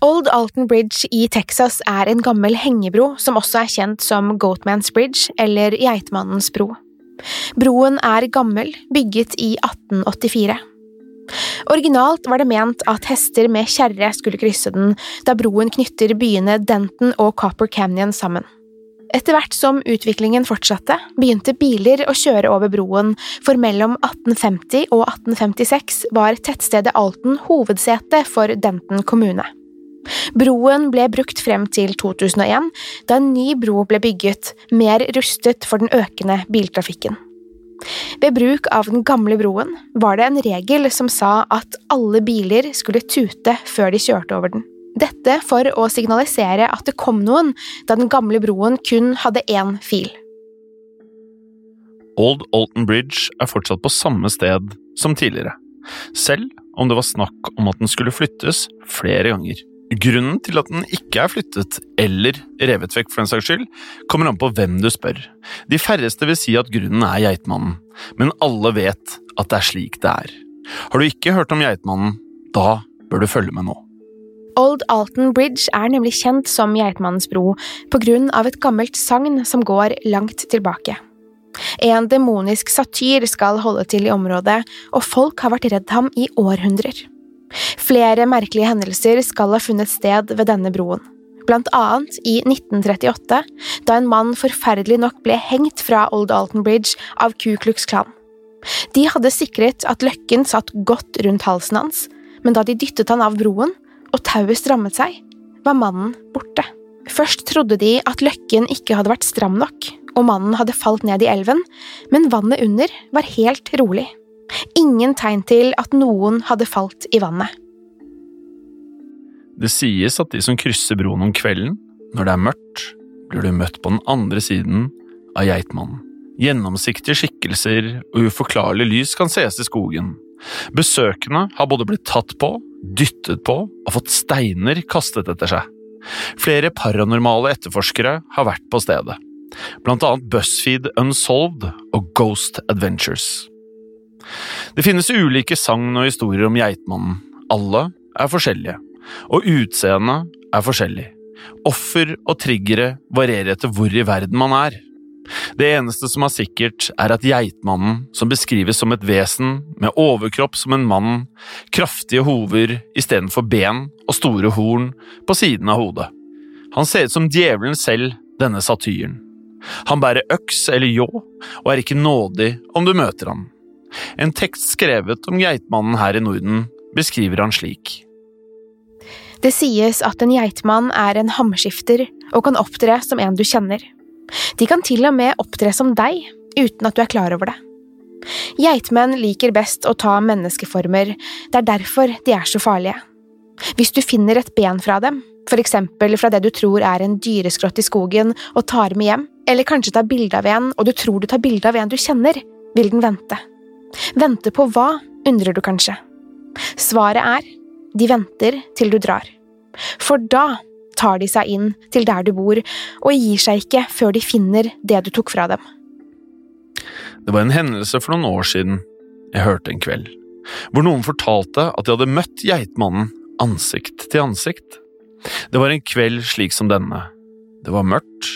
Old Alton Bridge i Texas er en gammel hengebro som også er kjent som Goatman's Bridge eller Geitmannens bro. Broen er gammel, bygget i 1884. Originalt var det ment at hester med kjerre skulle krysse den, da broen knytter byene Denton og Copper Canyon sammen. Etter hvert som utviklingen fortsatte, begynte biler å kjøre over broen, for mellom 1850 og 1856 var tettstedet Alton hovedsete for Denton kommune. Broen ble brukt frem til 2001, da en ny bro ble bygget, mer rustet for den økende biltrafikken. Ved bruk av den gamle broen var det en regel som sa at alle biler skulle tute før de kjørte over den. Dette for å signalisere at det kom noen, da den gamle broen kun hadde én fil. Old Alton Bridge er fortsatt på samme sted som tidligere, selv om det var snakk om at den skulle flyttes flere ganger. Grunnen til at den ikke er flyttet, eller revet vekk for den saks skyld, kommer an på hvem du spør. De færreste vil si at grunnen er Geitmannen, men alle vet at det er slik det er. Har du ikke hørt om Geitmannen, da bør du følge med nå. Old Alton Bridge er nemlig kjent som Geitmannens bro på grunn av et gammelt sagn som går langt tilbake. En demonisk satyr skal holde til i området, og folk har vært redd ham i århundrer. Flere merkelige hendelser skal ha funnet sted ved denne broen. Blant annet i 1938, da en mann forferdelig nok ble hengt fra Old Alton Bridge av Ku Klux Klan. De hadde sikret at løkken satt godt rundt halsen hans, men da de dyttet han av broen, og tauet strammet seg, var mannen borte. Først trodde de at løkken ikke hadde vært stram nok, og mannen hadde falt ned i elven, men vannet under var helt rolig. Ingen tegn til at noen hadde falt i vannet. Det sies at de som krysser broen om kvelden, når det er mørkt, blir du møtt på den andre siden av Geitmannen. Gjennomsiktige skikkelser og uforklarlig lys kan ses i skogen. Besøkende har både blitt tatt på, dyttet på og fått steiner kastet etter seg. Flere paranormale etterforskere har vært på stedet, blant annet BuzzFeed Unsolved og Ghost Adventures. Det finnes ulike sagn og historier om Geitmannen. Alle er forskjellige, og utseendet er forskjellig. Offer og triggere varierer etter hvor i verden man er. Det eneste som er sikkert, er at geitmannen, som beskrives som et vesen med overkropp som en mann, kraftige hover istedenfor ben og store horn på siden av hodet. Han ser ut som djevelen selv, denne satyren. Han bærer øks eller ljå, og er ikke nådig om du møter ham. En tekst skrevet om geitmannen her i Norden beskriver han slik. Det sies at en geitmann er en hammerskifter og kan opptre som en du kjenner. De kan til og med opptre som deg, uten at du er klar over det. Geitmenn liker best å ta menneskeformer, det er derfor de er så farlige. Hvis du finner et ben fra dem, for eksempel fra det du tror er en dyreskrott i skogen og tar med hjem, eller kanskje tar bilde av en og du tror du tar bilde av en du kjenner, vil den vente. Vente på hva, undrer du kanskje. Svaret er de venter til du drar. For da tar de seg inn til der du bor, og gir seg ikke før de finner det du tok fra dem. Det var en hendelse for noen år siden jeg hørte en kveld, hvor noen fortalte at de hadde møtt geitmannen ansikt til ansikt. Det var en kveld slik som denne. Det var mørkt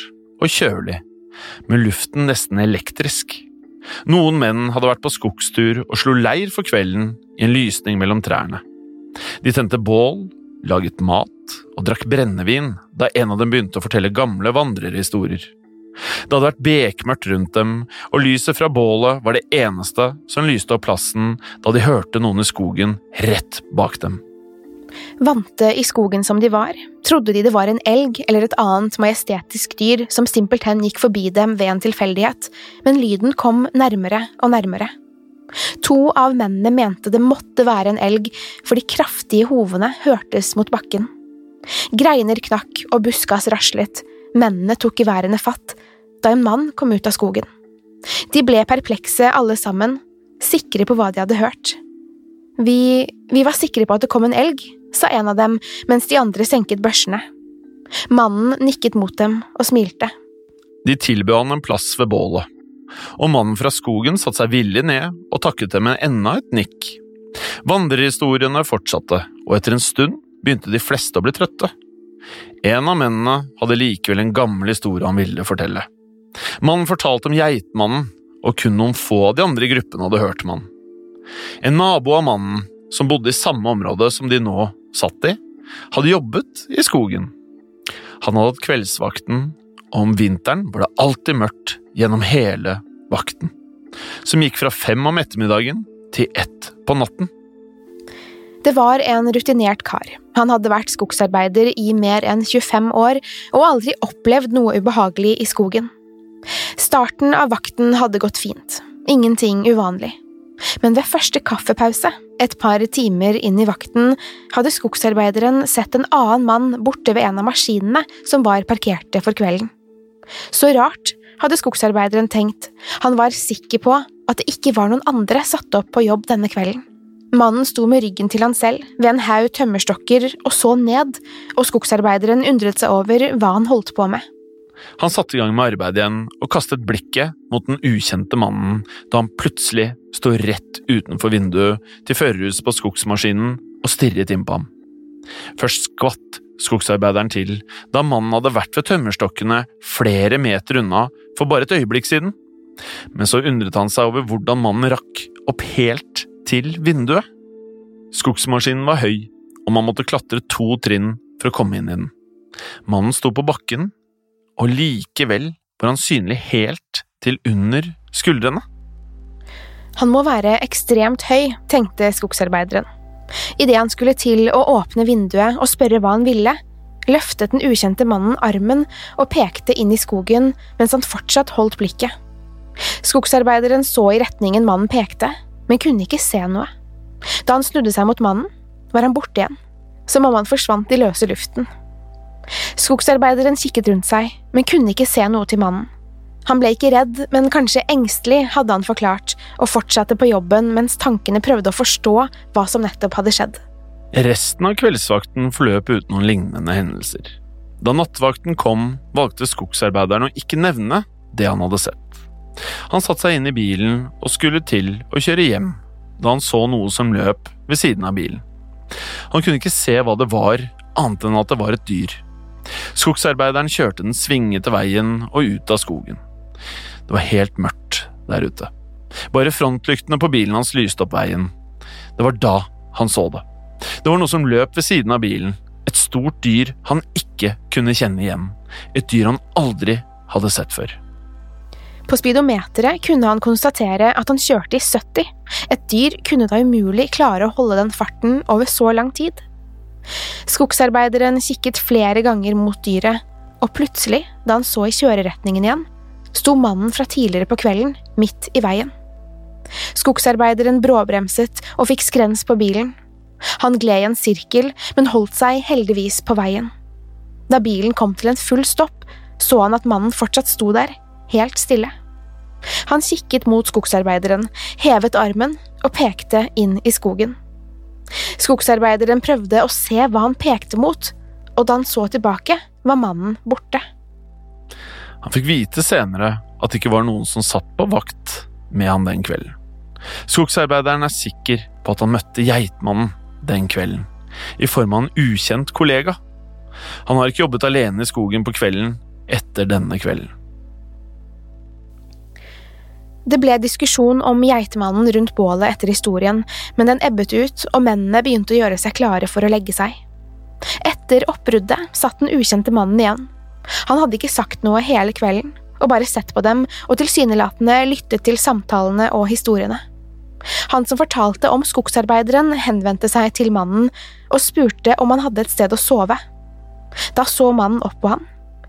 og kjølig, med luften nesten elektrisk. Noen menn hadde vært på skogstur og slo leir for kvelden i en lysning mellom trærne. De tente bål, laget mat og drakk brennevin da en av dem begynte å fortelle gamle vandrerhistorier. Det hadde vært bekmørkt rundt dem, og lyset fra bålet var det eneste som lyste opp plassen da de hørte noen i skogen rett bak dem. Vante i skogen som de var, trodde de det var en elg eller et annet majestetisk dyr som simpelthen gikk forbi dem ved en tilfeldighet, men lyden kom nærmere og nærmere. To av mennene mente det måtte være en elg, for de kraftige hovene hørtes mot bakken. Greiner knakk og buskas raslet, mennene tok i værende fatt, da en mann kom ut av skogen. De ble perplekse alle sammen, sikre på hva de hadde hørt. Vi, vi var sikre på at det kom en elg, sa en av dem mens de andre senket børsene. Mannen nikket mot dem og smilte. De tilbød han en plass ved bålet, og mannen fra skogen satte seg villig ned og takket dem med enda et nikk. Vandrehistoriene fortsatte, og etter en stund begynte de fleste å bli trøtte. En av mennene hadde likevel en gammel historie han ville fortelle. Mannen fortalte om geitmannen, og kun noen få av de andre i gruppen hadde hørt om han. En nabo av mannen, som bodde i samme område som de nå satt i, hadde jobbet i skogen. Han hadde hatt kveldsvakten, og om vinteren var det alltid mørkt gjennom hele vakten, som gikk fra fem om ettermiddagen til ett på natten. Det var en rutinert kar. Han hadde vært skogsarbeider i mer enn 25 år og aldri opplevd noe ubehagelig i skogen. Starten av vakten hadde gått fint. Ingenting uvanlig. Men ved første kaffepause, et par timer inn i vakten, hadde skogsarbeideren sett en annen mann borte ved en av maskinene som var parkerte for kvelden. Så rart, hadde skogsarbeideren tenkt, han var sikker på at det ikke var noen andre satt opp på jobb denne kvelden. Mannen sto med ryggen til han selv, ved en haug tømmerstokker, og så ned, og skogsarbeideren undret seg over hva han holdt på med. Han satte i gang med arbeidet igjen og kastet blikket mot den ukjente mannen da han plutselig sto rett utenfor vinduet til førerhuset på skogsmaskinen og stirret inn på ham. Først skvatt skogsarbeideren til da mannen hadde vært ved tømmerstokkene flere meter unna for bare et øyeblikk siden, men så undret han seg over hvordan mannen rakk opp helt til vinduet. Skogsmaskinen var høy, og man måtte klatre to trinn for å komme inn i den. Mannen sto på bakken, og likevel var han synlig helt til under skuldrene. Han må være ekstremt høy, tenkte skogsarbeideren. Idet han skulle til å åpne vinduet og spørre hva han ville, løftet den ukjente mannen armen og pekte inn i skogen mens han fortsatt holdt blikket. Skogsarbeideren så i retningen mannen pekte, men kunne ikke se noe. Da han snudde seg mot mannen, var han borte igjen, som om han forsvant i løse luften. Skogsarbeideren kikket rundt seg, men kunne ikke se noe til mannen. Han ble ikke redd, men kanskje engstelig, hadde han forklart, og fortsatte på jobben mens tankene prøvde å forstå hva som nettopp hadde skjedd. Resten av kveldsvakten forløp uten noen lignende hendelser. Da nattvakten kom, valgte skogsarbeideren å ikke nevne det han hadde sett. Han satte seg inn i bilen og skulle til å kjøre hjem, da han så noe som løp ved siden av bilen. Han kunne ikke se hva det var, annet enn at det var et dyr. Skogsarbeideren kjørte den svingete veien og ut av skogen. Det var helt mørkt der ute. Bare frontlyktene på bilen hans lyste opp veien. Det var da han så det. Det var noe som løp ved siden av bilen. Et stort dyr han ikke kunne kjenne igjen. Et dyr han aldri hadde sett før. På speedometeret kunne han konstatere at han kjørte i 70. Et dyr kunne da umulig klare å holde den farten over så lang tid. Skogsarbeideren kikket flere ganger mot dyret, og plutselig, da han så i kjøreretningen igjen, sto mannen fra tidligere på kvelden midt i veien. Skogsarbeideren bråbremset og fikk skrens på bilen. Han gled i en sirkel, men holdt seg heldigvis på veien. Da bilen kom til en full stopp, så han at mannen fortsatt sto der, helt stille. Han kikket mot skogsarbeideren, hevet armen og pekte inn i skogen. Skogsarbeideren prøvde å se hva han pekte mot, og da han så tilbake, var mannen borte. Han fikk vite senere at det ikke var noen som satt på vakt med han den kvelden. Skogsarbeideren er sikker på at han møtte Geitmannen den kvelden, i form av en ukjent kollega. Han har ikke jobbet alene i skogen på kvelden etter denne kvelden. Det ble diskusjon om geitemannen rundt bålet etter historien, men den ebbet ut, og mennene begynte å gjøre seg klare for å legge seg. Etter oppbruddet satt den ukjente mannen igjen. Han hadde ikke sagt noe hele kvelden, og bare sett på dem og tilsynelatende lyttet til samtalene og historiene. Han som fortalte om skogsarbeideren, henvendte seg til mannen og spurte om han hadde et sted å sove. Da så mannen opp på han,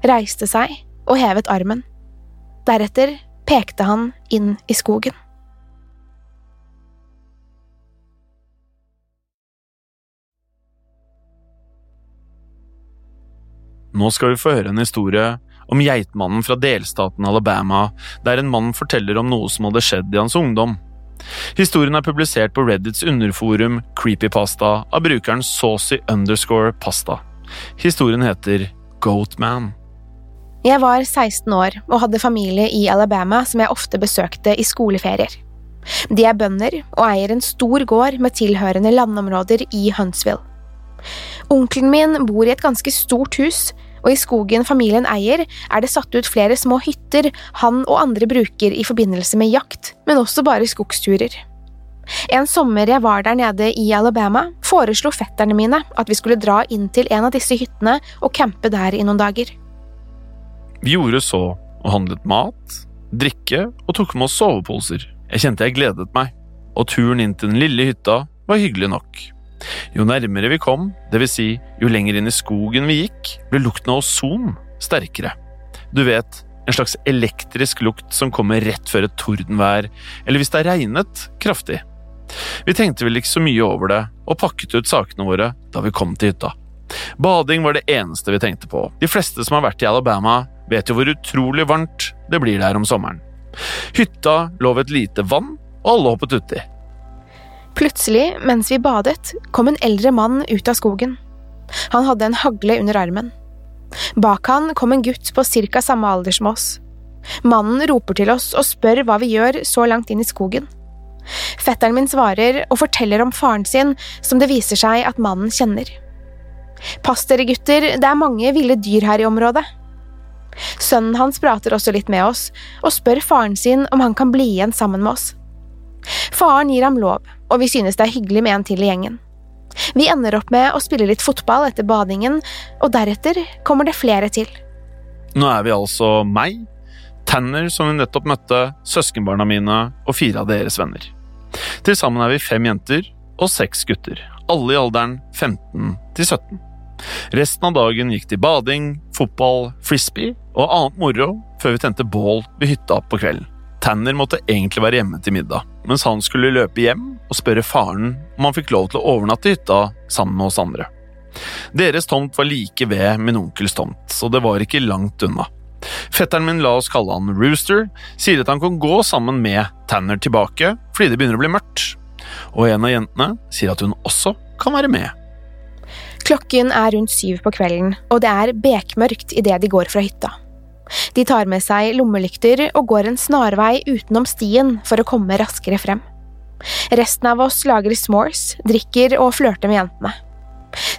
reiste seg og hevet armen. Deretter pekte han inn i skogen. Nå skal vi få høre en historie om geitmannen fra delstaten Alabama, der en mann forteller om noe som hadde skjedd i hans ungdom. Historien er publisert på Reddits underforum Creepypasta av brukeren Saucy underscore pasta. Historien heter Goatman. Jeg var 16 år og hadde familie i Alabama som jeg ofte besøkte i skoleferier. De er bønder og eier en stor gård med tilhørende landområder i Huntsville. Onkelen min bor i et ganske stort hus, og i skogen familien eier, er det satt ut flere små hytter han og andre bruker i forbindelse med jakt, men også bare skogsturer. En sommer jeg var der nede i Alabama, foreslo fetterne mine at vi skulle dra inn til en av disse hyttene og campe der i noen dager. Vi gjorde så og handlet mat, drikke og tok med oss soveposer. Jeg kjente jeg gledet meg, og turen inn til den lille hytta var hyggelig nok. Jo nærmere vi kom, dvs. Si, jo lenger inn i skogen vi gikk, ble lukten av ozon sterkere. Du vet, en slags elektrisk lukt som kommer rett før et tordenvær, eller hvis det har regnet kraftig. Vi tenkte vel ikke så mye over det, og pakket ut sakene våre da vi kom til hytta. Bading var det eneste vi tenkte på. De fleste som har vært i Alabama, vet jo hvor utrolig varmt det blir der om sommeren. Hytta lå ved et lite vann, og alle hoppet uti. Plutselig, mens vi badet, kom en eldre mann ut av skogen. Han hadde en hagle under armen. Bak han kom en gutt på cirka samme alder som oss. Mannen roper til oss og spør hva vi gjør så langt inn i skogen. Fetteren min svarer og forteller om faren sin, som det viser seg at mannen kjenner. Pass dere, gutter, det er mange ville dyr her i området. Sønnen hans prater også litt med oss, og spør faren sin om han kan bli igjen sammen med oss. Faren gir ham lov, og vi synes det er hyggelig med en til i gjengen. Vi ender opp med å spille litt fotball etter badingen, og deretter kommer det flere til. Nå er vi altså meg, Tanner som vi nettopp møtte, søskenbarna mine og fire av deres venner. Til sammen er vi fem jenter og seks gutter, alle i alderen 15 til 17. Resten av dagen gikk til bading, fotball, frisbee og annet moro før vi tente bål ved hytta på kvelden. Tanner måtte egentlig være hjemme til middag, mens han skulle løpe hjem og spørre faren om han fikk lov til å overnatte i hytta sammen med oss andre. Deres tomt var like ved min onkels tomt, så det var ikke langt unna. Fetteren min la oss kalle han Rooster, sier at han kan gå sammen med Tanner tilbake fordi det begynner å bli mørkt, og en av jentene sier at hun også kan være med. Klokken er rundt syv på kvelden, og det er bekmørkt idet de går fra hytta. De tar med seg lommelykter og går en snarvei utenom stien for å komme raskere frem. Resten av oss lager s'mores, drikker og flørter med jentene.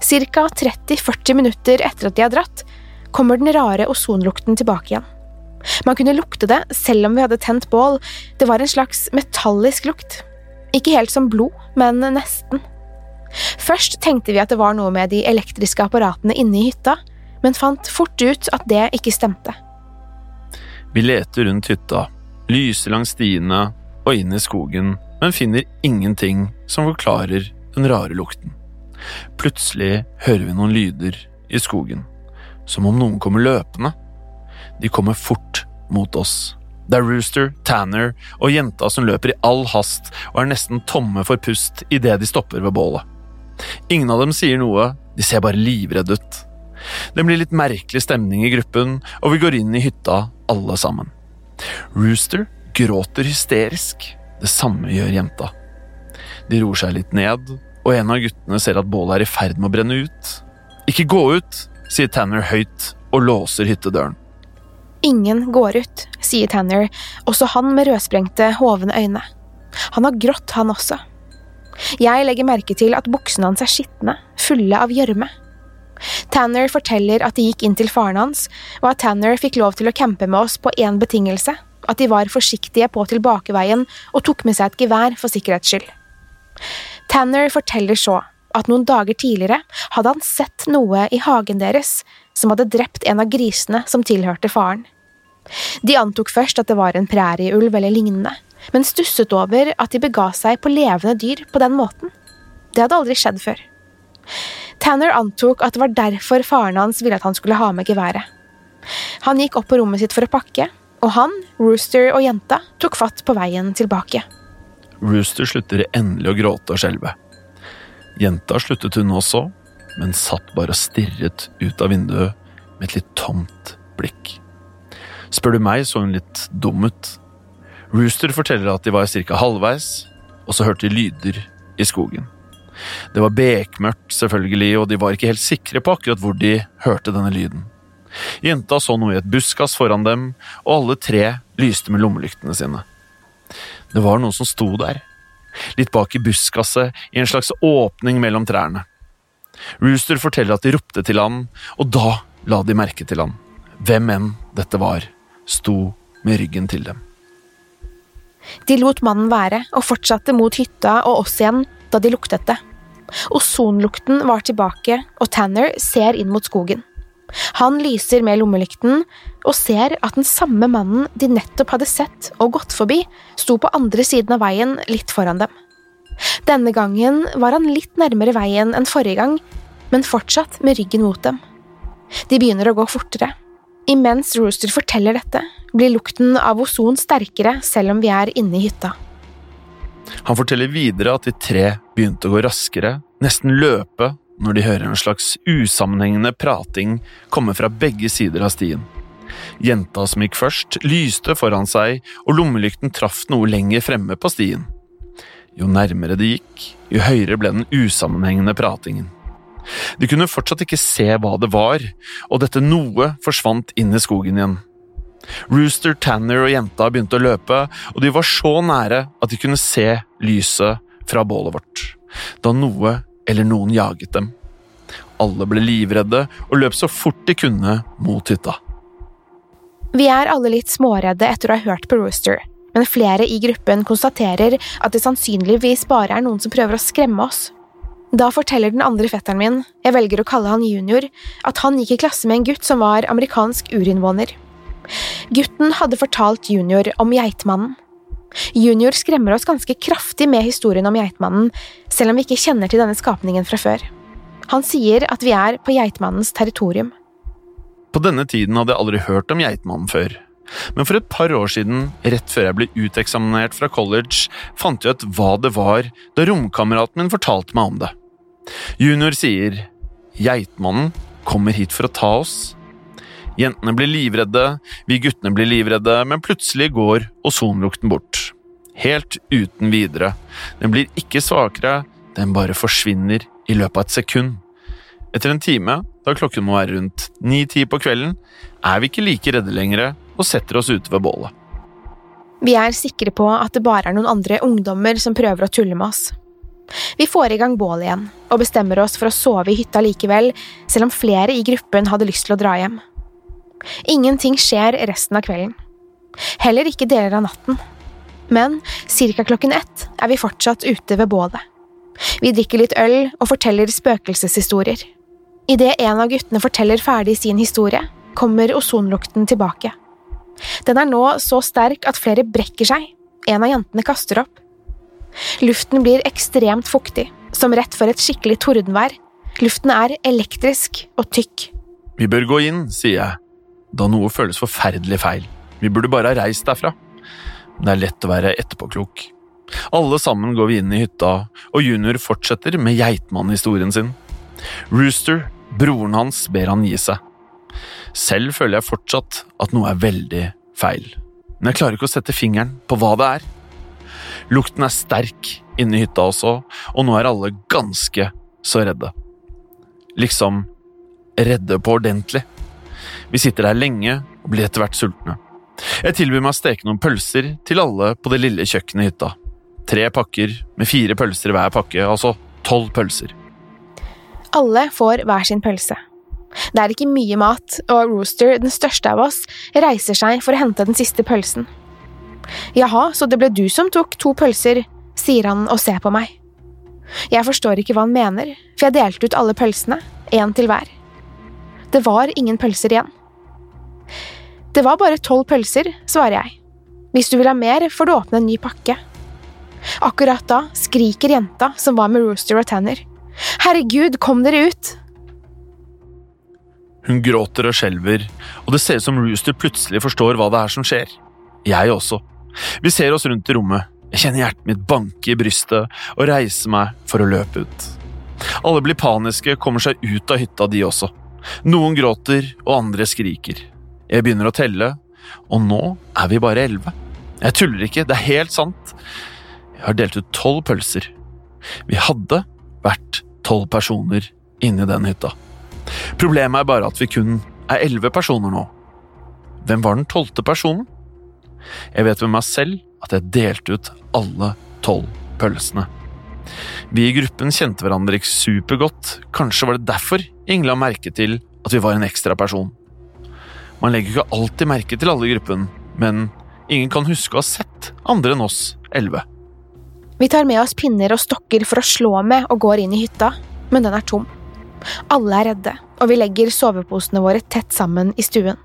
Cirka 30–40 minutter etter at de har dratt, kommer den rare ozonlukten tilbake igjen. Man kunne lukte det selv om vi hadde tent bål, det var en slags metallisk lukt. Ikke helt som blod, men nesten. Først tenkte vi at det var noe med de elektriske apparatene inne i hytta, men fant fort ut at det ikke stemte. Vi leter rundt hytta, lyser langs stiene og inn i skogen, men finner ingenting som forklarer den rare lukten. Plutselig hører vi noen lyder i skogen, som om noen kommer løpende. De kommer fort mot oss. Det er Rooster, Tanner og jenta som løper i all hast og er nesten tomme for pust idet de stopper ved bålet. Ingen av dem sier noe, de ser bare livredde ut. Det blir litt merkelig stemning i gruppen, og vi går inn i hytta alle sammen. Rooster gråter hysterisk, det samme gjør jenta. De roer seg litt ned, og en av guttene ser at bålet er i ferd med å brenne ut. Ikke gå ut, sier Tanner høyt og låser hyttedøren. Ingen går ut, sier Tanner, også han med rødsprengte, hovne øyne. Han har grått, han også. Jeg legger merke til at buksene hans er skitne, fulle av gjørme. Tanner forteller at de gikk inn til faren hans, og at Tanner fikk lov til å campe med oss på én betingelse, at de var forsiktige på tilbakeveien og tok med seg et gevær for sikkerhets skyld. Tanner forteller så at noen dager tidligere hadde han sett noe i hagen deres som hadde drept en av grisene som tilhørte faren. De antok først at det var en prærieulv eller lignende, men stusset over at de bega seg på levende dyr på den måten. Det hadde aldri skjedd før. Tanner antok at det var derfor faren hans ville at han skulle ha med geværet. Han gikk opp på rommet sitt for å pakke, og han, Rooster og jenta tok fatt på veien tilbake. Rooster slutter endelig å gråte og skjelve. Jenta sluttet hun også, men satt bare og stirret ut av vinduet med et litt tomt blikk. Spør du meg, så hun litt dum ut. Rooster forteller at de var ca. halvveis, og så hørte de lyder i skogen. Det var bekmørkt, selvfølgelig, og de var ikke helt sikre på akkurat hvor de hørte denne lyden. Jenta så noe i et buskas foran dem, og alle tre lyste med lommelyktene sine. Det var noen som sto der, litt bak i buskaset, i en slags åpning mellom trærne. Rooster forteller at de ropte til han, og da la de merke til han. Hvem enn dette var, sto med ryggen til dem. De lot mannen være og fortsatte mot hytta og oss igjen da de luktet det. Ozonlukten var tilbake, og Tanner ser inn mot skogen. Han lyser med lommelykten og ser at den samme mannen de nettopp hadde sett og gått forbi, sto på andre siden av veien litt foran dem. Denne gangen var han litt nærmere veien enn forrige gang, men fortsatt med ryggen mot dem. De begynner å gå fortere. Imens Rooster forteller dette, blir lukten av ozon sterkere selv om vi er inne i hytta. Han forteller videre at de tre begynte å gå raskere, nesten løpe, når de hører en slags usammenhengende prating komme fra begge sider av stien. Jenta som gikk først, lyste foran seg, og lommelykten traff noe lenger fremme på stien. Jo nærmere de gikk, jo høyere ble den usammenhengende pratingen. De kunne fortsatt ikke se hva det var, og dette noe forsvant inn i skogen igjen. Rooster, Tanner og jenta begynte å løpe, og de var så nære at de kunne se lyset fra bålet vårt, da noe eller noen jaget dem. Alle ble livredde og løp så fort de kunne mot hytta. Vi er alle litt småredde etter å ha hørt på Rooster, men flere i gruppen konstaterer at det sannsynligvis bare er noen som prøver å skremme oss. Da forteller den andre fetteren min, jeg velger å kalle han junior, at han gikk i klasse med en gutt som var amerikansk urinnvåner. Gutten hadde fortalt junior om Geitmannen. Junior skremmer oss ganske kraftig med historien om Geitmannen, selv om vi ikke kjenner til denne skapningen fra før. Han sier at vi er på Geitmannens territorium. På denne tiden hadde jeg aldri hørt om Geitmannen før. Men for et par år siden, rett før jeg ble uteksaminert fra college, fant jeg ut hva det var da romkameraten min fortalte meg om det. Junior sier Geitmannen kommer hit for å ta oss. Jentene blir livredde, vi guttene blir livredde, men plutselig går ozonlukten bort. Helt uten videre. Den blir ikke svakere, den bare forsvinner i løpet av et sekund. Etter en time, da klokken må være rundt ni-ti på kvelden, er vi ikke like redde lenger og setter oss ute ved bålet. Vi er sikre på at det bare er noen andre ungdommer som prøver å tulle med oss. Vi får i gang bålet igjen, og bestemmer oss for å sove i hytta likevel, selv om flere i gruppen hadde lyst til å dra hjem. Ingenting skjer resten av kvelden. Heller ikke deler av natten. Men ca. klokken ett er vi fortsatt ute ved bålet. Vi drikker litt øl og forteller spøkelseshistorier. Idet en av guttene forteller ferdig sin historie, kommer ozonlukten tilbake. Den er nå så sterk at flere brekker seg, en av jentene kaster opp. Luften blir ekstremt fuktig, som rett før et skikkelig tordenvær. Luften er elektrisk og tykk. Vi bør gå inn, sier jeg, da noe føles forferdelig feil. Vi burde bare ha reist derfra. Det er lett å være etterpåklok. Alle sammen går vi inn i hytta, og Junior fortsetter med geitmannhistorien sin. Rooster, broren hans, ber han gi seg. Selv føler jeg fortsatt at noe er veldig feil, men jeg klarer ikke å sette fingeren på hva det er. Lukten er sterk inne i hytta også, og nå er alle ganske så redde. Liksom redde på ordentlig. Vi sitter der lenge og blir etter hvert sultne. Jeg tilbyr meg å steke noen pølser til alle på det lille kjøkkenet i hytta. Tre pakker med fire pølser hver pakke, altså tolv pølser. Alle får hver sin pølse. Det er ikke mye mat, og Rooster, den største av oss, reiser seg for å hente den siste pølsen. Jaha, så det ble du som tok to pølser, sier han og ser på meg. Jeg forstår ikke hva han mener, for jeg delte ut alle pølsene, én til hver. Det var ingen pølser igjen. Det var bare tolv pølser, svarer jeg. Hvis du vil ha mer, får du åpne en ny pakke. Akkurat da skriker jenta som var med Rooster og Tanner. Herregud, kom dere ut! Hun gråter og skjelver, og det ser ut som Rooster plutselig forstår hva det er som skjer. Jeg også. Vi ser oss rundt i rommet. Jeg kjenner hjertet mitt banke i brystet og reiser meg for å løpe ut. Alle blir paniske, kommer seg ut av hytta de også. Noen gråter, og andre skriker. Jeg begynner å telle, og nå er vi bare elleve. Jeg tuller ikke, det er helt sant. Jeg har delt ut tolv pølser. Vi hadde vært tolv personer inni den hytta. Problemet er bare at vi kun er elleve personer nå. Hvem var den tolvte personen? Jeg vet med meg selv at jeg delte ut alle tolv pølsene. Vi i gruppen kjente hverandre ikke supergodt, kanskje var det derfor ingen la merke til at vi var en ekstra person. Man legger ikke alltid merke til alle i gruppen, men ingen kan huske å ha sett andre enn oss elleve. Vi tar med oss pinner og stokker for å slå med og går inn i hytta, men den er tom. Alle er redde, og vi legger soveposene våre tett sammen i stuen.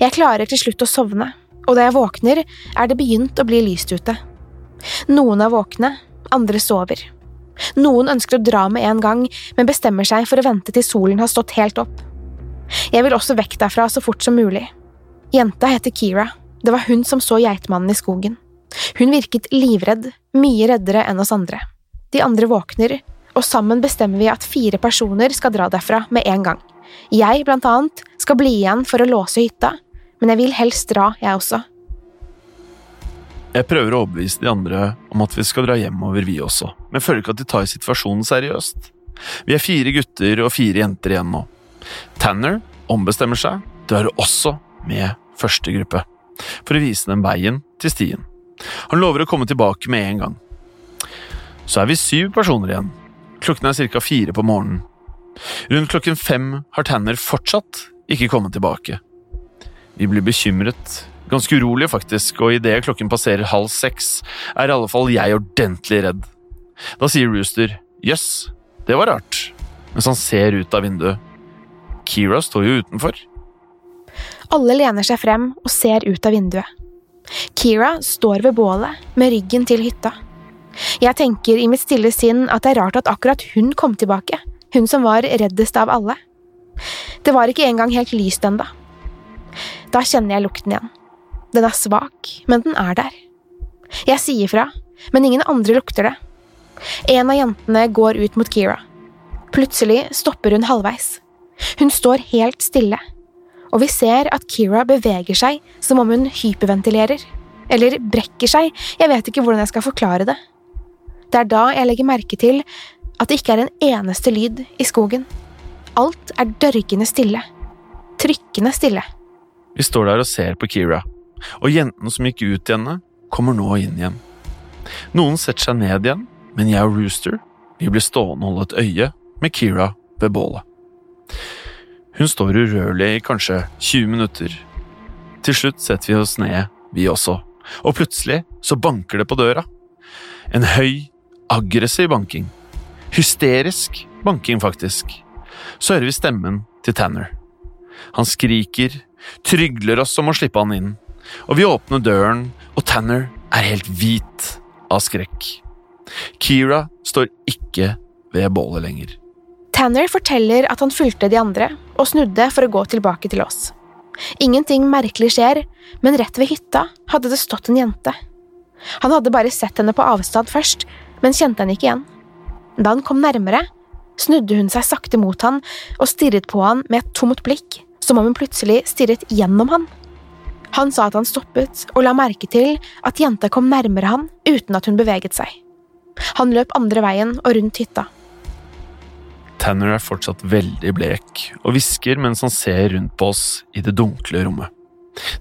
Jeg klarer til slutt å sovne, og da jeg våkner, er det begynt å bli lyst ute. Noen er våkne, andre sover. Noen ønsker å dra med en gang, men bestemmer seg for å vente til solen har stått helt opp. Jeg vil også vekk derfra så fort som mulig. Jenta heter Kira, det var hun som så geitmannen i skogen. Hun virket livredd, mye reddere enn oss andre. De andre våkner, og sammen bestemmer vi at fire personer skal dra derfra med en gang. Jeg, blant annet, skal bli igjen for å låse hytta, men jeg vil helst dra, jeg også. Jeg prøver å overbevise de andre om at vi skal dra hjemover, vi også, men føler ikke at de tar situasjonen seriøst. Vi er fire gutter og fire jenter igjen nå. Tanner ombestemmer seg, drar også med første gruppe, for å vise dem veien til stien. Han lover å komme tilbake med en gang. Så er vi syv personer igjen. Klokken er ca. fire på morgenen. Rundt klokken fem har Tanner fortsatt ikke kommet tilbake. Vi blir bekymret, Ganske urolig, faktisk, og idet klokken passerer halv seks, er i alle fall jeg ordentlig redd. Da sier Rooster jøss, yes, det var rart, mens han ser ut av vinduet. Kira står jo utenfor. Alle lener seg frem og ser ut av vinduet. Kira står ved bålet med ryggen til hytta. Jeg tenker i mitt stille sinn at det er rart at akkurat hun kom tilbake, hun som var reddest av alle. Det var ikke engang helt lyst ennå. Da kjenner jeg lukten igjen. Den er svak, men den er der. Jeg sier fra, men ingen andre lukter det. En av jentene går ut mot Kira. Plutselig stopper hun halvveis. Hun står helt stille, og vi ser at Kira beveger seg som om hun hyperventilerer. Eller brekker seg, jeg vet ikke hvordan jeg skal forklare det. Det er da jeg legger merke til at det ikke er en eneste lyd i skogen. Alt er dørgende stille. Trykkende stille. Vi står der og ser på Kira og jentene som gikk ut i henne, kommer nå inn igjen. Noen setter seg ned igjen, men jeg og Rooster vi blir stående og holde et øye med Kira ved bålet. Hun står urørlig i kanskje 20 minutter. Til slutt setter vi oss ned, vi også, og plutselig så banker det på døra. En høy, aggressiv banking. Hysterisk banking, faktisk. Så hører vi stemmen til Tanner. Han skriker, trygler oss om å slippe han inn, og vi åpner døren, og Tanner er helt hvit av skrekk. Kira står ikke ved bålet lenger. Tanner forteller at han fulgte de andre og snudde for å gå tilbake til oss. Ingenting merkelig skjer, men rett ved hytta hadde det stått en jente. Han hadde bare sett henne på avstand først, men kjente henne ikke igjen. Da han kom nærmere, snudde hun seg sakte mot han og stirret på han med et tomt blikk, som om hun plutselig stirret gjennom han. Han sa at han stoppet og la merke til at jenta kom nærmere han uten at hun beveget seg. Han løp andre veien og rundt hytta. Tanner er fortsatt veldig blek og hvisker mens han ser rundt på oss i det dunkle rommet.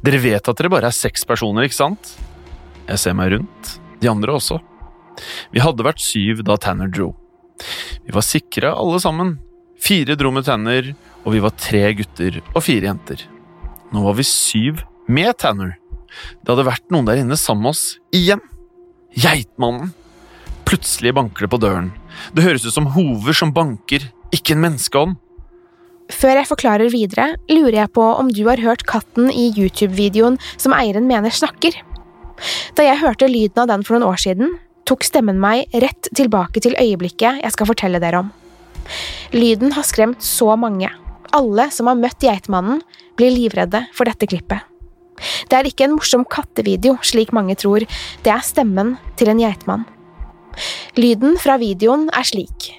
Dere vet at dere bare er seks personer, ikke sant? Jeg ser meg rundt, de andre også. Vi hadde vært syv da Tanner dro. Vi var sikre alle sammen. Fire dro med Tanner, og vi var tre gutter og fire jenter. Nå var vi syv med Tanner. Det hadde vært noen der inne sammen med oss, igjen. Geitmannen. Plutselig banker det på døren. Det høres ut som hover som banker, ikke en menneskeånd. Før jeg forklarer videre, lurer jeg på om du har hørt katten i YouTube-videoen som eieren mener snakker. Da jeg hørte lyden av den for noen år siden, tok stemmen meg rett tilbake til øyeblikket jeg skal fortelle dere om. Lyden har skremt så mange. Alle som har møtt Geitmannen, blir livredde for dette klippet. Det er ikke en morsom kattevideo, slik mange tror, det er stemmen til en geitmann. Lyden fra videoen er slik.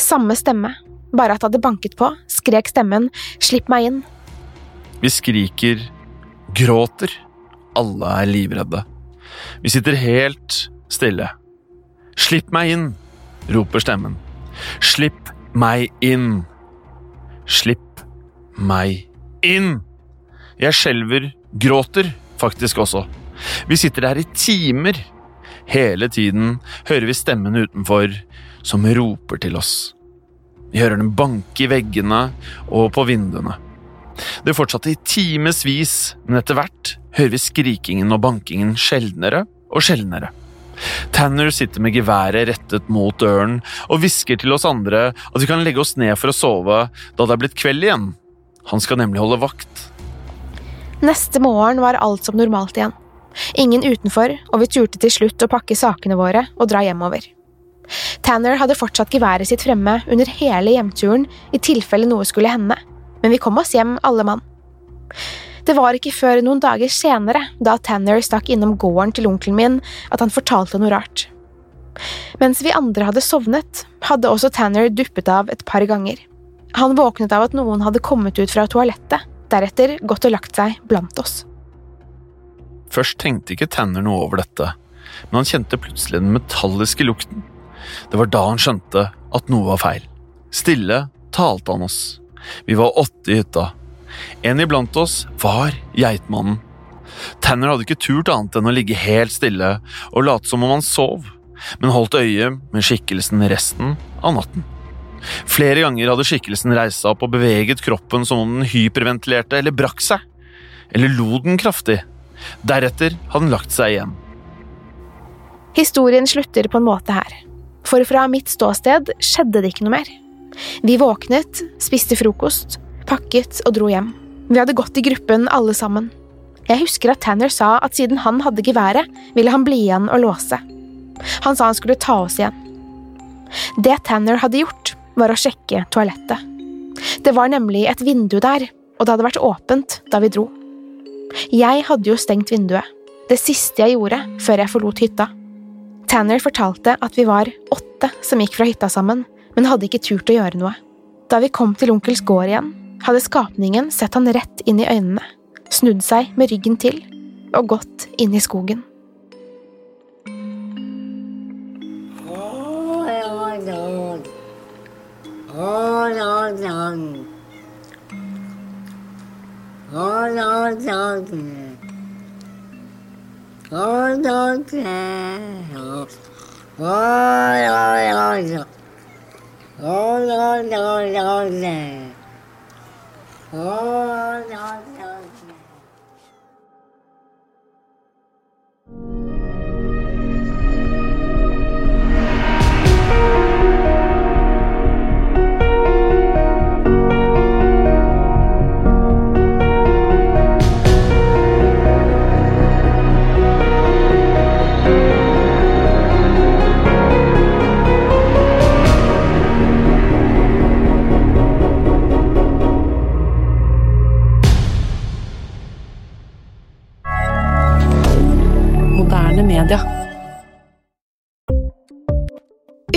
Samme stemme, bare at det hadde banket på, skrek stemmen Slipp meg inn. Vi skriker, gråter. Alle er livredde. Vi sitter helt stille. Slipp meg inn, roper stemmen. Slipp meg inn. Slipp meg inn. Jeg skjelver, gråter faktisk også. Vi sitter der i timer. Hele tiden hører vi stemmen utenfor som roper til oss. Vi hører den banke i veggene og på vinduene. Det fortsatte i timevis, men etter hvert hører vi skrikingen og bankingen sjeldnere og sjeldnere. Tanner sitter med geværet rettet mot døren og hvisker til oss andre at vi kan legge oss ned for å sove da det er blitt kveld igjen. Han skal nemlig holde vakt. Neste morgen var alt som normalt igjen. Ingen utenfor, og vi turte til slutt å pakke sakene våre og dra hjemover. Tanner hadde fortsatt geværet sitt fremme under hele hjemturen i tilfelle noe skulle hende, men vi kom oss hjem alle mann. Det var ikke før noen dager senere, da Tanner stakk innom gården til onkelen min, at han fortalte noe rart. Mens vi andre hadde sovnet, hadde også Tanner duppet av et par ganger. Han våknet av at noen hadde kommet ut fra toalettet, deretter gått og lagt seg blant oss. Først tenkte ikke Tanner noe over dette, men han kjente plutselig den metalliske lukten. Det var da han skjønte at noe var feil. Stille talte han oss. Vi var åtte i hytta. En iblant oss var Geitmannen. Tanner hadde ikke turt annet enn å ligge helt stille og late som om han sov, men holdt øye med skikkelsen resten av natten. Flere ganger hadde skikkelsen reist seg opp og beveget kroppen som om den hyperventilerte eller brakk seg, eller lo den kraftig. Deretter hadde den lagt seg igjen. Historien slutter på en måte her, for fra mitt ståsted skjedde det ikke noe mer. Vi våknet, spiste frokost, pakket og dro hjem. Vi hadde gått i gruppen alle sammen. Jeg husker at Tanner sa at siden han hadde geværet, ville han bli igjen og låse. Han sa han skulle ta oss igjen. Det Tanner hadde gjort, var å sjekke toalettet. Det var nemlig et vindu der, og det hadde vært åpent da vi dro. Jeg hadde jo stengt vinduet, det siste jeg gjorde før jeg forlot hytta. Tanner fortalte at vi var åtte som gikk fra hytta sammen, men hadde ikke turt å gjøre noe. Da vi kom til onkels gård igjen, hadde skapningen sett han rett inn i øynene, snudd seg med ryggen til og gått inn i skogen. Oh, no, no, no, no. 哦，然后。